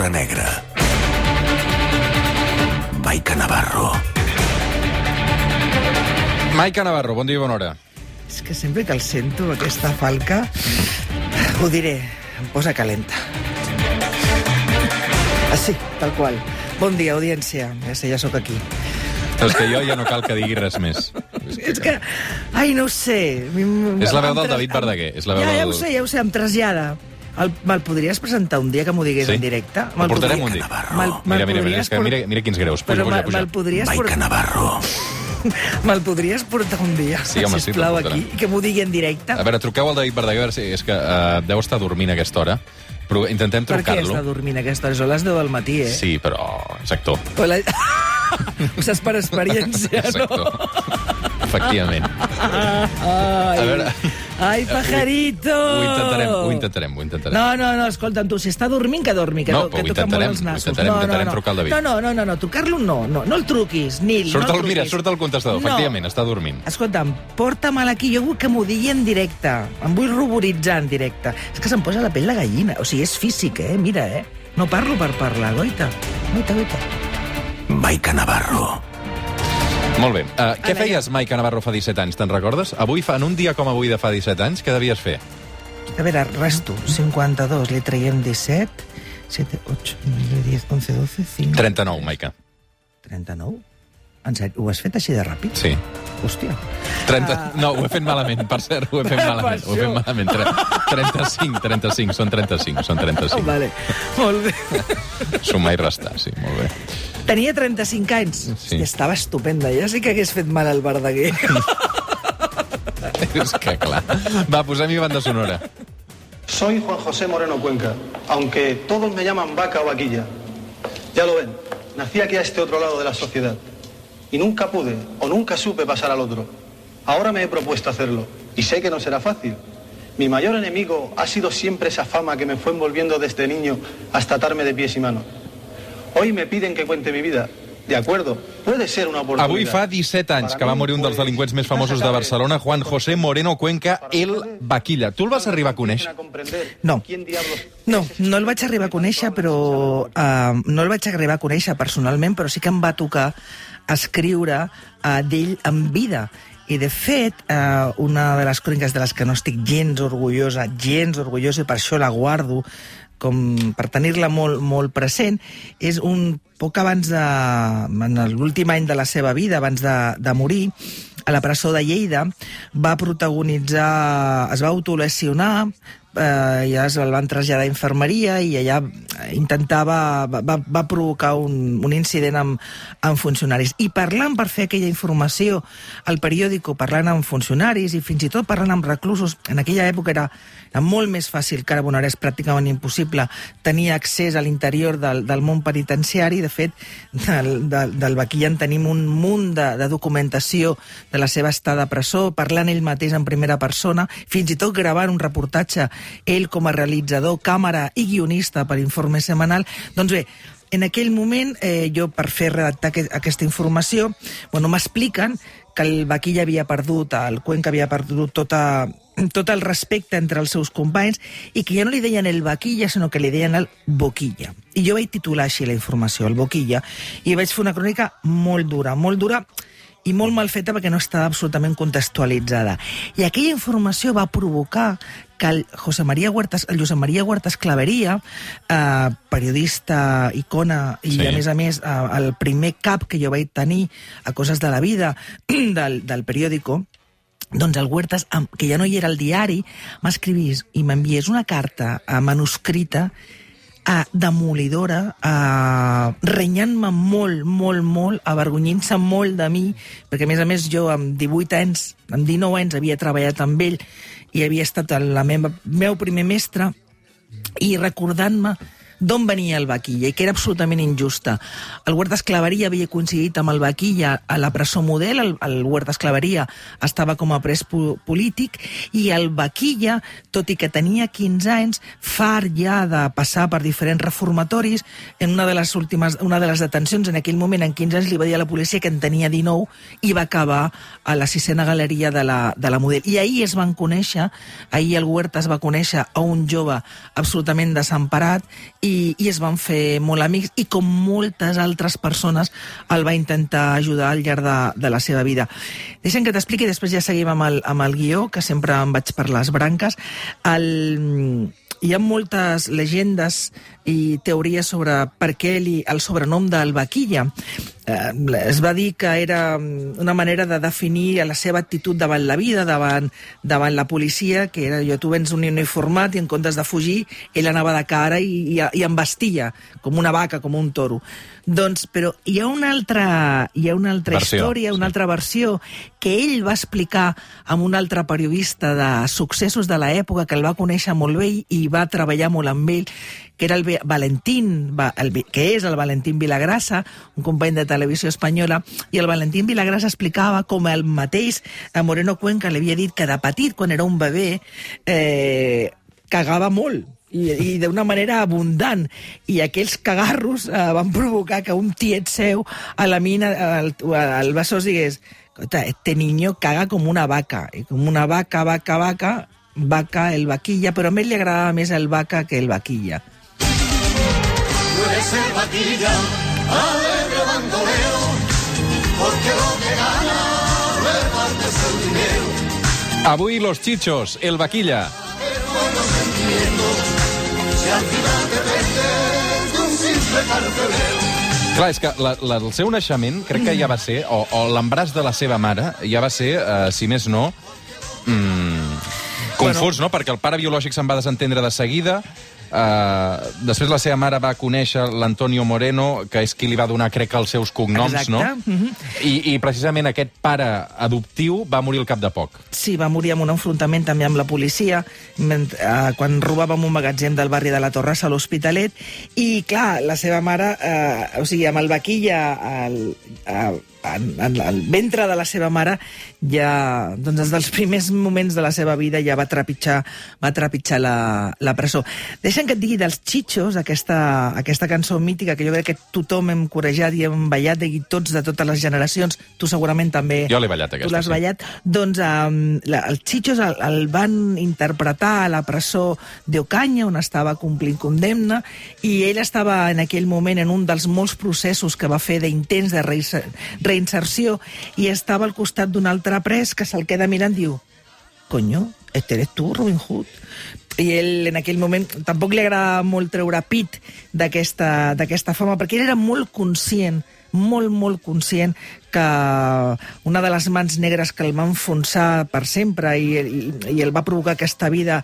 l'hora negra. Maica Navarro. Maica Navarro, bon dia i bona hora. És que sempre que el sento, aquesta falca, ho diré, em posa calenta. Així, tal qual. Bon dia, audiència. Ja sé, ja sóc aquí. És que jo ja no cal que digui res més. És que, ai, no ho sé. És la veu del David Verdaguer, és la veu ja, ja ho sé, ja ho sé, em trasllada. El, me'l podries presentar un dia que m'ho digués Sí? en directe? Ho portarem un dia. Me'l, Mira, mira, mira, que por- mira, mira quins greus. Puja, puja, me'l puja. me'l podries, Maica portar, Navarro. me'l podries portar un dia, Sí, home, sí, sisplau, portarem. aquí, i que m'ho digui en directe? A veure, truqueu al David Verdaguer, a veure si és que uh, deu estar dormint a aquesta hora. Però intentem Per què està trucar-lo. dormint a aquesta hora? Són les 10 del matí, eh? Sí, però és actor. Però la... Ho saps per experiència, no? Efectivament. Ai, A veure... ai pajarito! Ho intentarem, ho intentarem, ho intentarem. No, no, no, escolta'm, tu, si està dormint, que dormi, que, No, que toca molt els ho nassos. intentarem, no, no, intentarem no. trucar al David. No, no, no, no, no trucar-lo no, no, no el truquis, Nil, Surt no el, el mira, surt el contestador, No. efectivament, està dormint. Escolta'm, porta-me'l aquí, jo vull que m'ho digui en directe. Em vull ruboritzar en directe. És que se'm posa la pell de gallina. O sigui, és físic, eh? Mira, eh? No parlo per parlar, goita. Goita, goita. Maica Navarro. Molt bé. Uh, què feies, Maica Navarro, fa 17 anys, te'n recordes? Avui, fa, en un dia com avui de fa 17 anys, què devies fer? A veure, resto. 52, li traiem 17, 7, 8, 9, 10, 11, 12, 5... 39, Maica. 39? En sèrio, ho has fet així de ràpid? Sí. Hòstia. 30... Ah. No, ho he fet malament, per cert, ho he fet malament. Ho he fet malament. Tre- 35, 35, són 35, són Oh, 35. vale, molt bé. Sumar i restar, sí, molt bé. Tenia 35 anys. Sí. Estava estupenda. Ja sí que hagués fet mal al Verdaguer. És que clar. Va, posem-hi banda sonora. Soy Juan José Moreno Cuenca, aunque todos me llaman vaca o vaquilla. Ya lo ven, nací aquí a este otro lado de la sociedad y nunca pude o nunca supe pasar al otro. Ahora me he propuesto hacerlo y sé que no será fácil. Mi mayor enemigo ha sido siempre esa fama que me fue envolviendo desde niño hasta atarme de pies y manos. Hoy me piden que cuente mi vida. De acuerdo, puede ser una oportunidad. Avui fa 17 anys que va morir un dels delinqüents més famosos de Barcelona, Juan José Moreno Cuenca, el Vaquilla. Tu el vas arribar a conèixer? No. ¿Quién diablos No, no el vaig arribar a conèixer, però... Uh, no el vaig arribar a conèixer personalment, però sí que em va tocar escriure uh, d'ell en vida. I, de fet, uh, una de les cròniques de les que no estic gens orgullosa, gens orgullosa, i per això la guardo, com per tenir-la molt, molt present, és un poc abans de... en l'últim any de la seva vida, abans de, de morir, a la presó de Lleida, va protagonitzar... es va autolesionar, eh, ja es el van traslladar a infermeria i allà intentava... va, va- provocar un, un incident amb, amb funcionaris. I parlant per fer aquella informació al periòdico, parlant amb funcionaris i fins i tot parlant amb reclusos, en aquella època era, era molt més fàcil que ara, bueno, ara és pràcticament impossible tenir accés a l'interior del, del món penitenciari. De fet, del, del, del Baquilla en tenim un munt de, de documentació de la seva estada a presó, parlant ell mateix en primera persona, fins i tot gravant un reportatge ell com a realitzador, càmera i guionista per informe setmanal. Doncs bé, en aquell moment, eh, jo per fer redactar aquest, aquesta informació, bueno, m'expliquen que el Baquilla havia perdut, el Cuenca havia perdut tota, tot el respecte entre els seus companys i que ja no li deien el Baquilla, sinó que li deien el Boquilla. I jo vaig titular així la informació, el Boquilla, i vaig fer una crònica molt dura, molt dura, i molt mal feta perquè no estava absolutament contextualitzada. I aquella informació va provocar que el José María Huertas, el Josep María Huertas Claveria, eh, periodista, icona, i Sí. a més a més eh, el primer cap que jo vaig tenir a Coses de la Vida del, del periòdico, doncs el Huertas, que ja no hi era al diari, m'escrivís i m'enviés una carta eh, manuscrita eh, demolidora, eh, renyant-me molt, molt, molt, avergonyint-se molt de mi, perquè a més a més jo amb 18 anys, amb 19 anys havia treballat amb ell i havia estat el la meva, meu primer mestre i recordant-me d'on venia el Vaquilla i que era absolutament injusta. El Huertas Claveria havia coincidit amb el Vaquilla a la presó model, el, el Huertas Claveria estava com a pres po polític i el Vaquilla, tot i que tenia 15 anys, far ja de passar per diferents reformatoris, en una de les últimes, una de les detencions, en aquell moment, en 15 anys, li va dir a la policia que en tenia 19 i va acabar a la sisena galeria de la, de la model. I ahir es van conèixer, ahir el Huertas va conèixer a un jove absolutament desemparat i i, i es van fer molt amics i com moltes altres persones el va intentar ajudar al llarg de, de la seva vida. Deixa'm que t'expliqui, després ja seguim amb el, amb el guió, que sempre em vaig per les branques. El, hi ha moltes llegendes i teories sobre per què li, el sobrenom del Vaquilla. Eh, es va dir que era una manera de definir la seva actitud davant la vida, davant, davant la policia, que era jo, tu vens un uniformat i en comptes de fugir, ell anava de cara i, i, i embestia, com una vaca, com un toro. Doncs, però hi ha una altra, hi ha una altra Versió, història, una sí. altra versió, que ell va explicar amb un altre periodista de successos de l'època, que el va conèixer molt bé i va treballar molt amb ell, que era el Valentín, va- el, que és el Valentín Vilagrassa, un company de televisió espanyola, i el Valentín Vilagrassa explicava com el mateix Moreno Cuenca li havia dit que de petit, quan era un bebè, eh, cagava molt, i, i d'una manera abundant. I aquells cagarros eh, van provocar que un tiet seu a la mina, al, al Besòs, digués "Escolta, este niño caga com una vaca, i com una vaca, vaca, vaca, vaca, el vaquilla, però a ell li agradava més el vaca que el vaquilla. Tú eres el vaquilla, alegre bandolero, porque lo que gana repartes el dinero. Avui los chichos, el vaquilla. Si al final te vendes de un simple carcelero. Clar, és que la, la, el seu naixement crec que ja va ser, o, o l'embràs de la seva mare, ja va ser, eh, si més no, mm, confús, no? Perquè el pare biològic se'n va desentendre de seguida, Uh, després la seva mare va conèixer l'Antonio Moreno, que és qui li va donar, crec, els seus cognoms, Exacte. no? Mhm. I, I precisament aquest pare adoptiu va morir al cap de poc. Sí, va morir en un enfrontament també amb la policia eh, quan robàvem un magatzem del barri de la Torrassa a l'Hospitalet i, clar, la seva mare, eh, o sigui, amb el vaquilla al, a, en, en el ventre de la seva mare ja, doncs des dels primers moments de la seva vida ja va trepitjar, va trepitjar la, la presó. Deixa'm que et digui dels Chichos, aquesta, aquesta cançó mítica que jo crec que tothom hem corejat i hem ballat, i tots de totes les generacions, tu segurament també Jo l'he ballat, tu aquesta, l'has sí. ballat, doncs um, la, els Chichos el, el van interpretar a la presó d'Ocaña, on estava complint condemna, i ell estava en aquell moment en un dels molts processos que va fer d'intents de reinserció, i estava al costat d'un altre pres que se'l queda mirant diu coño, este eres tu, Robin Hood. I ell, en aquell moment, tampoc li agrada molt treure pit d'aquesta fama, perquè ell era molt conscient, molt, molt conscient que una de les mans negres que el va enfonsar per sempre i, i, i el va provocar aquesta vida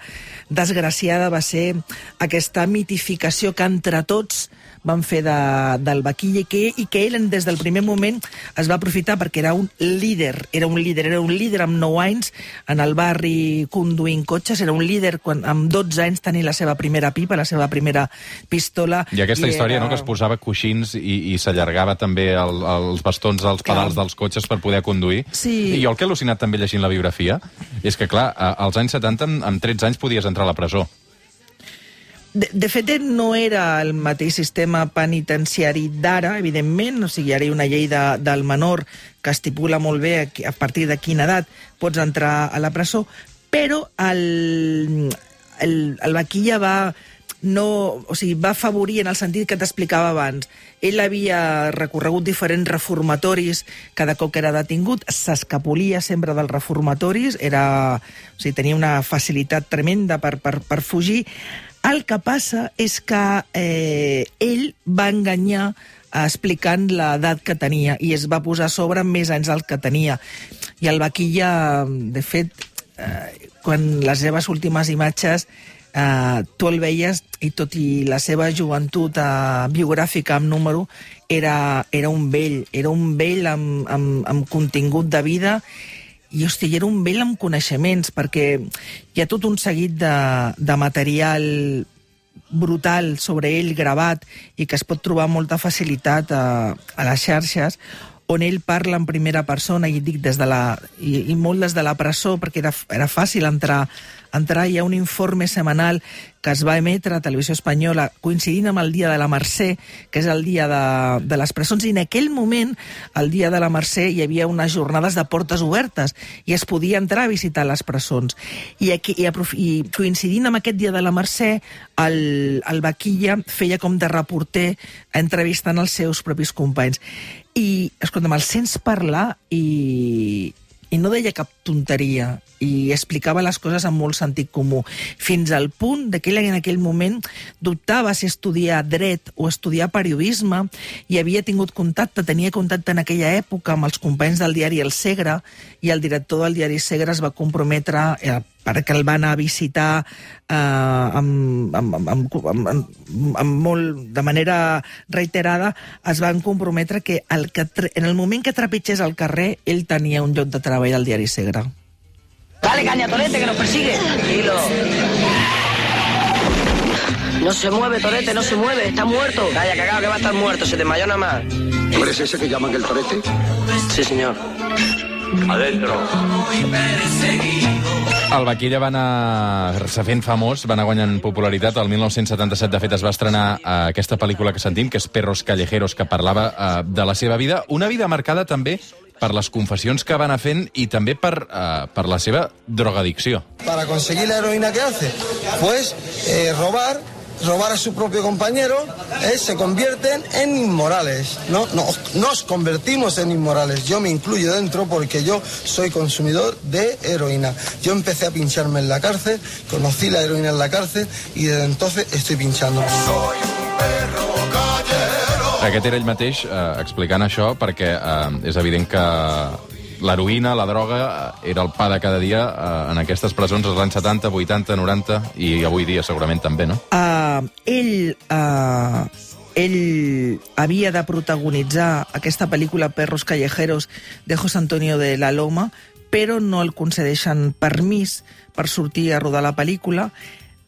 desgraciada va ser aquesta mitificació que entre tots van fer de, del vaquilla i que, i que ell des del primer moment es va aprofitar perquè era un líder, era un líder, era un líder amb 9 anys en el barri conduint cotxes, era un líder quan, amb 12 anys tenint la seva primera pipa, la seva primera pistola. I aquesta història, era- no?, que es posava coixins i, i s'allargava també el, els bastons als Clar. pedals dels cotxes per poder conduir. Sí. I jo el que he al·lucinat també llegint la biografia és que, clar, als anys 70, amb, amb 13 anys, podies entrar a la presó. De, de fet, no era el mateix sistema penitenciari d'ara, evidentment, o sigui, ara hi ha una llei de, del menor que estipula molt bé a, a partir de quina edat pots entrar a la presó, però el, el, el vaquilla va no, o sigui, va afavorir en el sentit que t'explicava abans. Ell havia recorregut diferents reformatoris cada cop que era detingut, s'escapolia sempre dels reformatoris, era, o sigui, tenia una facilitat tremenda per, per, per fugir. El que passa és que eh, ell va enganyar eh, explicant l'edat que tenia i es va posar a sobre més anys del que tenia. I el vaquilla, de fet, eh, quan les seves últimes imatges eh, tu el veies i tot i la seva joventut eh, biogràfica amb número era, era un vell, era un vell amb, amb, amb contingut de vida i, hosti, era un vell amb coneixements, perquè hi ha tot un seguit de, de material brutal sobre ell gravat i que es pot trobar molta facilitat a, a les xarxes on ell parla en primera persona, i dic des de la, i, i molt des de la presó, perquè era, era fàcil entrar, entrar. Hi ha un informe setmanal que es va emetre a Televisió Espanyola coincidint amb el dia de la Mercè, que és el dia de, de les presons, i en aquell moment, el dia de la Mercè, hi havia unes jornades de portes obertes i es podia entrar a visitar les presons. I, aquí, i, i coincidint amb aquest dia de la Mercè, el, el Vaquilla feia com de reporter entrevistant els seus propis companys. I, escolta'm, el sents parlar i, i no deia cap tonteria i explicava les coses amb molt sentit comú, fins al punt de que ell en aquell moment dubtava si estudiar dret o estudiar periodisme i havia tingut contacte, tenia contacte en aquella època amb els companys del diari El Segre i el director del diari Segre es va comprometre eh, perquè el va anar a visitar eh, amb, amb, amb, amb, amb, amb, molt, de manera reiterada, es van comprometre que, el que en el moment que trepitgés al carrer, ell tenia un lloc de treball al diari Segre. Dale caña, Torete, que nos persigue. Tranquilo. No se mueve, Torete, no se mueve. Está muerto. Calla, cagado, que va a estar muerto. Se desmayó nada más. ¿Tú eres ese que llaman el torete? Sí, señor. El Vaquilla va anar-se fent famós, va anar guanyant popularitat. El 1977, de fet, es va estrenar eh, aquesta pel·lícula que sentim, que és Perros Callejeros, que parlava eh, de la seva vida. Una vida marcada també per les confessions que va anar fent i també per, eh, per la seva drogadicció. para conseguir la heroína que hace? Pues eh, robar, robar a su propio compañero, eh, se convierten en inmorales. ¿no? Nos, nos convertimos en inmorales. Yo me incluyo dentro porque yo soy consumidor de heroína. Yo empecé a pincharme en la cárcel, conocí la heroína en la cárcel y desde entonces estoy pinchando. Aquest era ell mateix eh, explicant això perquè eh, és evident que l'heroïna, la droga, eh, era el pa de cada dia eh, en aquestes presons als anys 70, 80, 90 i avui dia segurament també, no? Uh, ell, uh, ell havia de protagonitzar aquesta pel·lícula Perros Callejeros de José Antonio de la Loma, però no el concedeixen permís per sortir a rodar la pel·lícula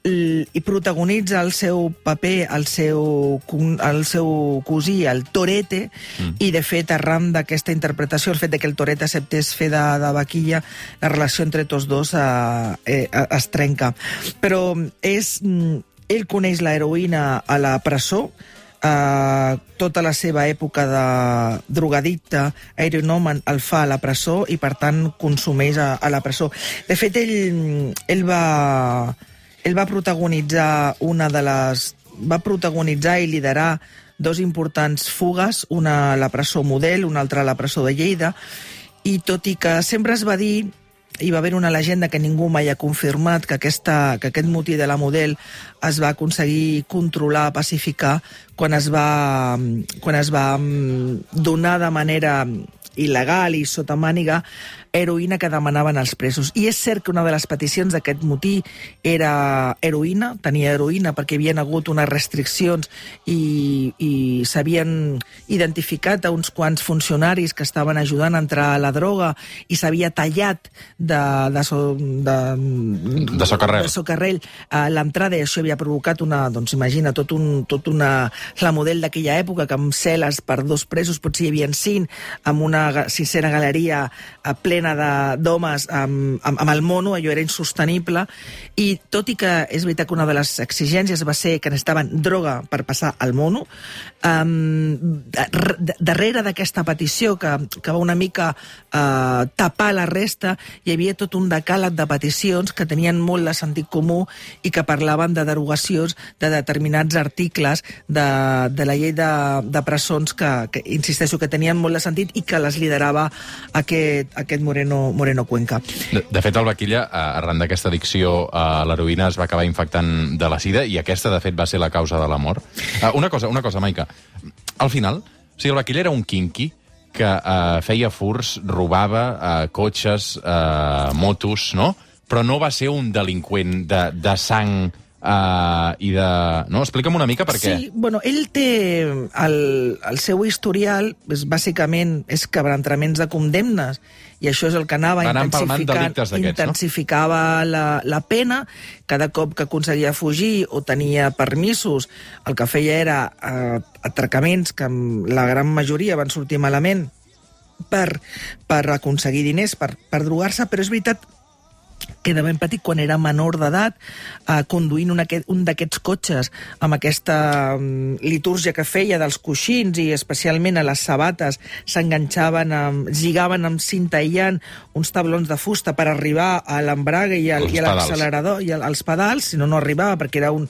i protagonitza el seu paper, el seu, el seu cosí, el Torete, mm. i de fet, arran d'aquesta interpretació, el fet de que el Torete acceptés fer de, de vaquilla, la relació entre tots dos eh, eh, es trenca. Però és, mm, ell coneix la heroïna a la presó, eh, tota la seva època de drogadicte, aeronòmen, el fa a la presó i, per tant, consumeix a, a la presó. De fet, ell, ell va ell va protagonitzar una de les... va protagonitzar i liderar dos importants fugues, una a la presó Model, una altra a la presó de Lleida, i tot i que sempre es va dir hi va haver una llegenda que ningú mai ha confirmat que, aquesta, que aquest motí de la Model es va aconseguir controlar, pacificar, quan es va, quan es va mm, donar de manera il·legal i sota màniga heroïna que demanaven els presos. I és cert que una de les peticions d'aquest motí era heroïna, tenia heroïna perquè hi havia hagut unes restriccions i, i s'havien identificat a uns quants funcionaris que estaven ajudant a entrar a la droga i s'havia tallat de, de, so, de, De socarrel. de socarrel a l'entrada i això havia provocat una, doncs imagina, tot, un, tot una, la model d'aquella època que amb cel·les per dos presos potser hi havia cinc, amb una sincera galeria eh, plena d'homes amb, amb, amb el mono, allò era insostenible i tot i que és veritat que una de les exigències va ser que necessitaven droga per passar al mono, um, darrere d'aquesta petició que, que va una mica uh, tapar la resta, hi havia tot un decàleg de peticions que tenien molt de sentit comú i que parlaven de derogacions de determinats articles de, de la llei de, de presons que, que, insisteixo, que tenien molt de sentit i que les liderava aquest, aquest Moreno, Moreno Cuenca. De, de fet, el Vaquilla, eh, arran d'aquesta addicció a l'heroïna, es va acabar infectant de la sida i aquesta, de fet, va ser la causa de la mort. Uh, una cosa, una cosa, Maica. Al final, o sigui, el Vaquilla era un quinqui que uh, feia furs, robava uh, cotxes, uh, motos, no? Però no va ser un delinqüent de, de sang uh, i de... No? Explica'm una mica per què. Sí, bueno, ell té el, el seu historial, és, bàsicament, és quebrantraments de condemnes, i això és el que anava intensificant, d'aquests, no? intensificava la, la pena, cada cop que aconseguia fugir o tenia permisos, el que feia era eh, atracaments que la gran majoria van sortir malament, per, per aconseguir diners, per, per drogar-se, però és veritat que de ben petit, quan era menor d'edat, eh, conduint un, aquest, un d'aquests cotxes amb aquesta mm, litúrgia que feia dels coixins i especialment a les sabates. S'enganxaven, amb, lligaven amb cinta aïllant uns tablons de fusta per arribar a l'embrague i, al, i a l'accelerador i al- als pedals, si no, no arribava perquè era un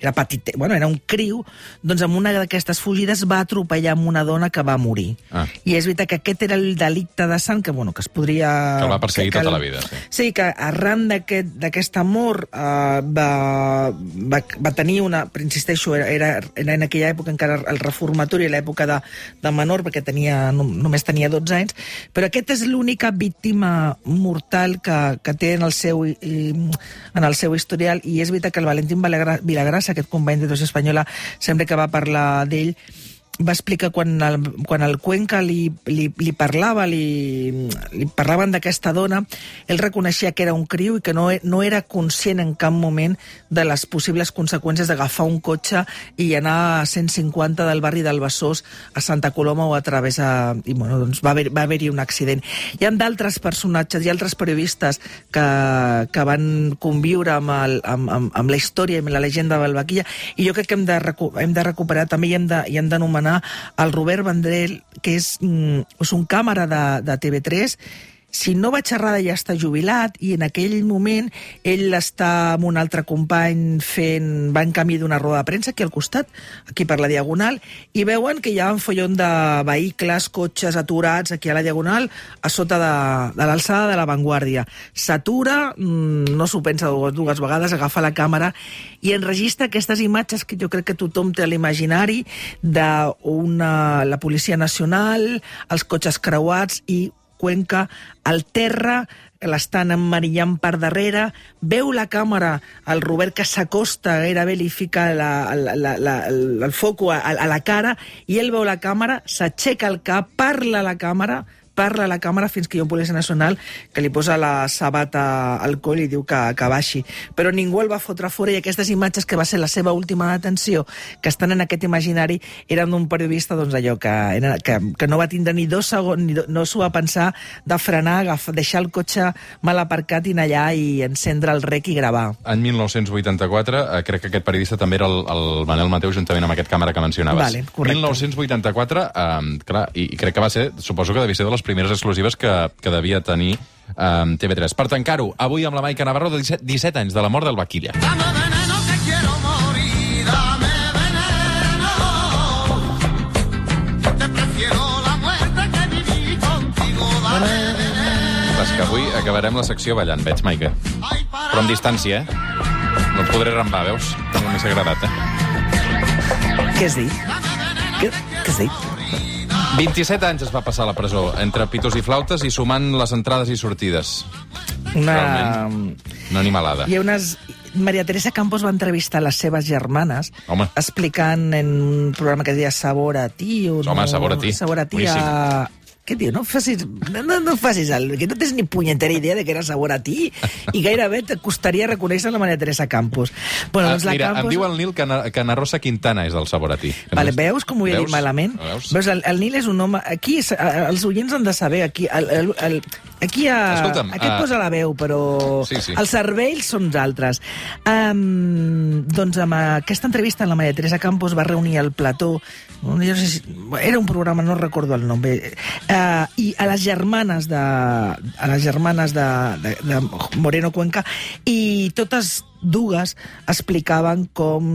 era petit, bueno, era un criu, doncs amb una d'aquestes fugides va atropellar amb una dona que va morir. Ah. I és veritat que aquest era el delicte de sang que, bueno, que es podria... Que va perseguir que- que tota la vida, sí. Sí, que arran d'aquest d'aquest amor eh, va, va, va tenir una... Insisteixo, era, era, era en aquella època encara el reformatori, l'època de, de menor, perquè tenia, no, només tenia 12 anys, però aquest és l'única víctima mortal que, que té en el, seu, en el seu historial, i és veritat que el Valentín Vilagrassa, aquest company de Dos Espanyola, sempre que va parlar d'ell, va explicar quan el, quan el Cuenca li, li, li parlava, li, li parlaven d'aquesta dona, ell reconeixia que era un criu i que no, no era conscient en cap moment de les possibles conseqüències d'agafar un cotxe i anar a 150 del barri del Besòs a Santa Coloma o a través a... I, bueno, doncs va haver- va haver-hi un accident. Hi ha d'altres personatges, ha altres periodistes que, que van conviure amb, el, amb, amb, amb la història i amb la llegenda de Balbaquilla i jo crec que hem de, hem de recuperar també i i hem d'anomenar el Robert Vendrell, que és, mm, és un càmera de, de TV3 si no vaig errada ja està jubilat i en aquell moment ell està amb un altre company fent, va en camí d'una roda de premsa aquí al costat, aquí per la Diagonal i veuen que hi ha un follon de vehicles, cotxes aturats aquí a la Diagonal a sota de, de l'alçada de la Vanguardia. S'atura, mm, no s'ho pensa dues, dues vegades, agafa la càmera i enregistra aquestes imatges que jo crec que tothom té a l'imaginari de una, la Policia Nacional, els cotxes creuats i Cuenca al terra, l'estan emmarillant per darrere, veu la càmera, el Robert que s'acosta gairebé li fica la, la, la, la, el, foco a, a la cara i ell veu la càmera, s'aixeca el cap, parla a la càmera, parla a la càmera fins que hi ha un policia nacional que li posa la sabata al coll i diu que, que baixi. Però ningú el va fotre fora i aquestes imatges que va ser la seva última detenció, que estan en aquest imaginari, eren d'un periodista doncs, allò que, era, que, que no va tindre ni dos segons, ni do, no s'ho va pensar de frenar, agafar, deixar el cotxe mal aparcat i anar allà i encendre el rec i gravar. Any 1984, eh, crec que aquest periodista també era el, el Manel Mateu, juntament amb aquest càmera que mencionaves. Vale, correcte. 1984, eh, clar, i, i crec que va ser, suposo que devia ser de les primeres exclusives que, que devia tenir eh, TV3. Per tancar-ho, avui amb la Maica Navarro, de 17, 17 anys, de la mort del Vaquilla. Dame veneno que quiero morir, dame veneno. Te prefiero la muerte que vivir contigo, dame veneno. És que avui acabarem la secció ballant, veig, Maica. Però amb distància, eh? No et podré rambar, veus? No m'hi agradat, eh? Què has dit? Què, què has dit? 27 anys es va passar a la presó, entre pitos i flautes i sumant les entrades i sortides. Una... Realment. No animalada. Hi ha unes... Maria Teresa Campos va entrevistar les seves germanes Home. explicant en un programa que es deia Sabor a ti o Home, no, Sabor a ti. Sabor a ti a... Què diu? No facis, no, no, no facis el, que no tens ni punyetera idea de que era Sabor a ti i gairebé et costaria reconèixer la Maria Teresa Campos. Bueno, doncs Ah, la mira, Campos... em diu el Nil que, na, que na Rosa Quintana és del sabor a ti. Vale, veus com ho he dit malament? Veus? Veus, el, el Nil és un home... Aquí, és- els oients han de saber, aquí, el, el, el, aquí a, Escolta'm, aquest ah, posa la veu, però Sí, sí. els cervells són altres. Um, doncs amb aquesta entrevista la Maria Teresa Campos va reunir el plató, no sé si, era un programa, no recordo el nom, bé, uh, i a les germanes de, a les germanes de, de, de Moreno Cuenca, i totes dues explicaven com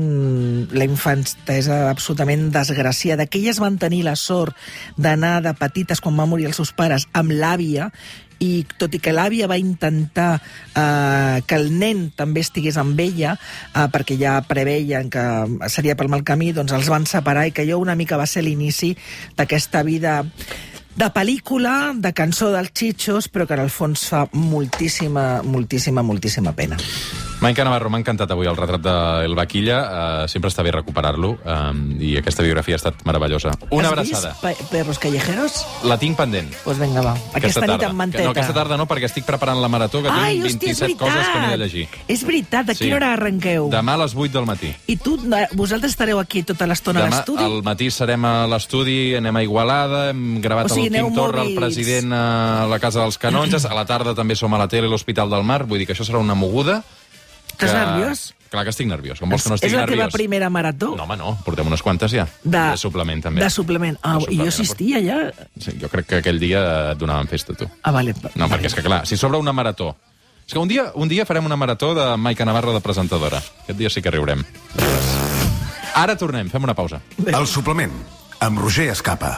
la infantesa absolutament desgraciada, que elles van tenir la sort d'anar de petites, quan va morir els seus pares, amb l'àvia, i tot i que l'àvia va intentar eh, que el nen també estigués amb ella, eh, perquè ja preveien que seria pel mal camí, doncs els van separar i que allò una mica va ser l'inici d'aquesta vida de pel·lícula, de cançó dels xitxos, però que en el fons fa moltíssima, moltíssima, moltíssima pena. Maica Navarro, m'ha encantat avui el retrat del Vaquilla. Uh, sempre està bé recuperar-lo um, i aquesta biografia ha estat meravellosa. Una Has abraçada. vist pe- Perros callejeros? La tinc pendent. Doncs pues vinga, va. Aquesta, nit amb manteta. No, aquesta tarda no, perquè estic preparant la marató, que Ai, tinc hòstia, és 27 veritat. coses que m'he de llegir. És veritat, a quina hora arrenqueu? Demà a les 8 del matí. I tu, eh, vosaltres estareu aquí tota l'estona a Demà l'estudi? al matí serem a l'estudi, anem a Igualada, hem gravat O sigui, Quim aneu Torra, el president a la Casa dels Canonges, a la tarda també som a la tele a l'Hospital del Mar, vull dir que això serà una moguda. Estàs que- nerviós? Clar que estic nerviós. Com vols que no és estigui la teva nerviós? primera marató? No, home, no. Portem unes quantes ja. De, suplement, també. De suplement. Ah, De i suplement, jo assistia ja... Sí, jo crec que aquell dia et donaven festa, tu. Ah, vale. No, perquè és que, clar, si s'obre una marató... És que un dia, un dia farem una marató de Maica Navarro de presentadora. Aquest dia sí que riurem. Ara tornem, fem una pausa. El suplement, amb Roger Escapa.